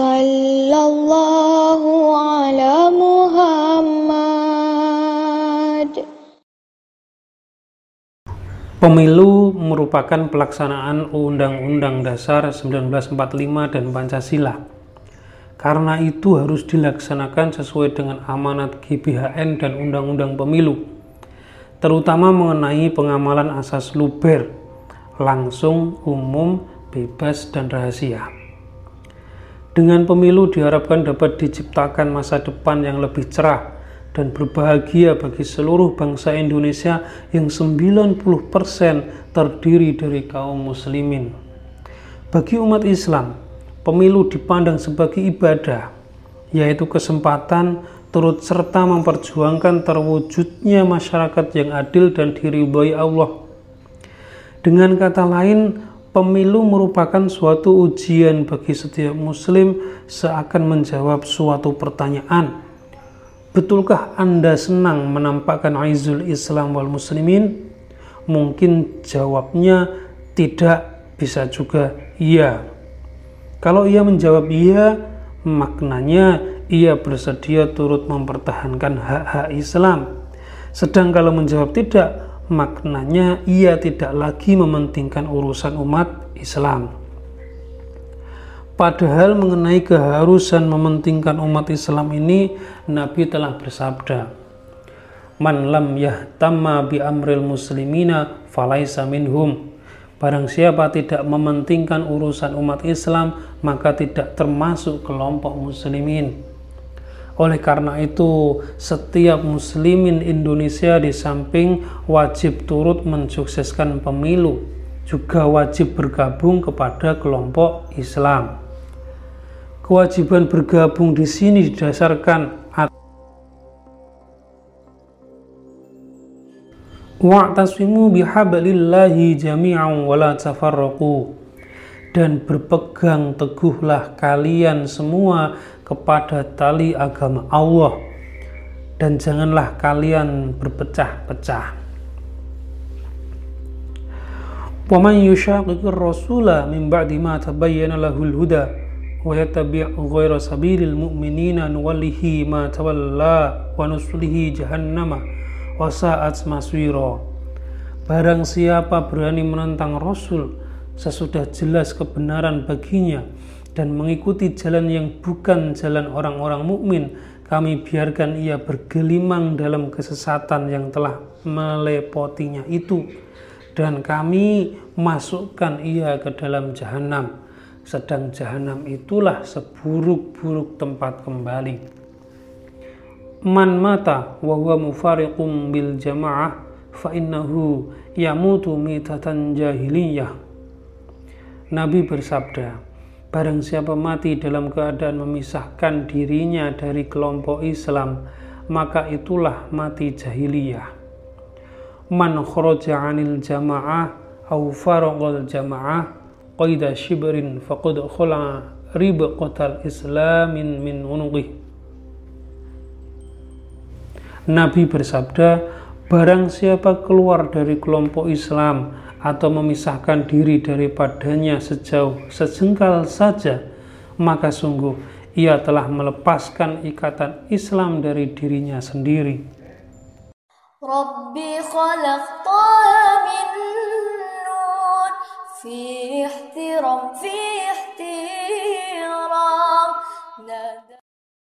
Sallallahu ala Muhammad Pemilu merupakan pelaksanaan Undang-Undang Dasar 1945 dan Pancasila. Karena itu harus dilaksanakan sesuai dengan amanat GBHN dan Undang-Undang Pemilu, terutama mengenai pengamalan asas luber, langsung, umum, bebas, dan rahasia. Dengan pemilu diharapkan dapat diciptakan masa depan yang lebih cerah dan berbahagia bagi seluruh bangsa Indonesia yang 90% terdiri dari kaum muslimin. Bagi umat Islam, pemilu dipandang sebagai ibadah, yaitu kesempatan turut serta memperjuangkan terwujudnya masyarakat yang adil dan diridhoi Allah. Dengan kata lain, Pemilu merupakan suatu ujian bagi setiap muslim seakan menjawab suatu pertanyaan. Betulkah Anda senang menampakkan aizul Islam wal muslimin? Mungkin jawabnya tidak, bisa juga iya. Kalau ia menjawab iya, maknanya ia bersedia turut mempertahankan hak-hak Islam. Sedang kalau menjawab tidak, maknanya ia tidak lagi mementingkan urusan umat Islam. Padahal mengenai keharusan mementingkan umat Islam ini Nabi telah bersabda, "Man lam yahtamma bi amril muslimina falaisa minhum." Barang siapa tidak mementingkan urusan umat Islam, maka tidak termasuk kelompok muslimin. Oleh karena itu, setiap muslimin Indonesia di samping wajib turut mensukseskan pemilu, juga wajib bergabung kepada kelompok Islam. Kewajiban bergabung di sini didasarkan Wa'tasimu bihablillahi jami'an wa la tafarraqu dan berpegang teguhlah kalian semua kepada tali agama Allah dan janganlah kalian berpecah-pecah. وَمَنْ يُشَاقِقِ الرَّسُولَ مِنْ بَعْدِ مَا تَبَيَّنَ لَهُ الْهُدَى وَيَتَّبِعْ غَيْرَ سَبِيلِ الْمُؤْمِنِينَ نُوَلِّهِ مَا تَوَلَّى وَنُصْلِهِ جَهَنَّمَ وَسَاءَتْ مَصِيرًا Barang siapa berani menentang Rasul sesudah jelas kebenaran baginya dan mengikuti jalan yang bukan jalan orang-orang mukmin, kami biarkan ia bergelimang dalam kesesatan yang telah melepotinya itu. Dan kami masukkan ia ke dalam jahanam. Sedang jahanam itulah seburuk-buruk tempat kembali. Man mata wa huwa mufariqum bil jamaah fa innahu yamutu mitatan jahiliyah Nabi bersabda Barang siapa mati dalam keadaan memisahkan dirinya dari kelompok Islam, maka itulah mati jahiliyah. Man kharaja 'anil jama'ah aw faraqal jama'ah qaida shibrin faqad khala ribqatal islamin min unuqih. Nabi bersabda, barang siapa keluar dari kelompok Islam atau memisahkan diri daripadanya sejauh sejengkal saja, maka sungguh ia telah melepaskan ikatan Islam dari dirinya sendiri. Rabbi min nur fi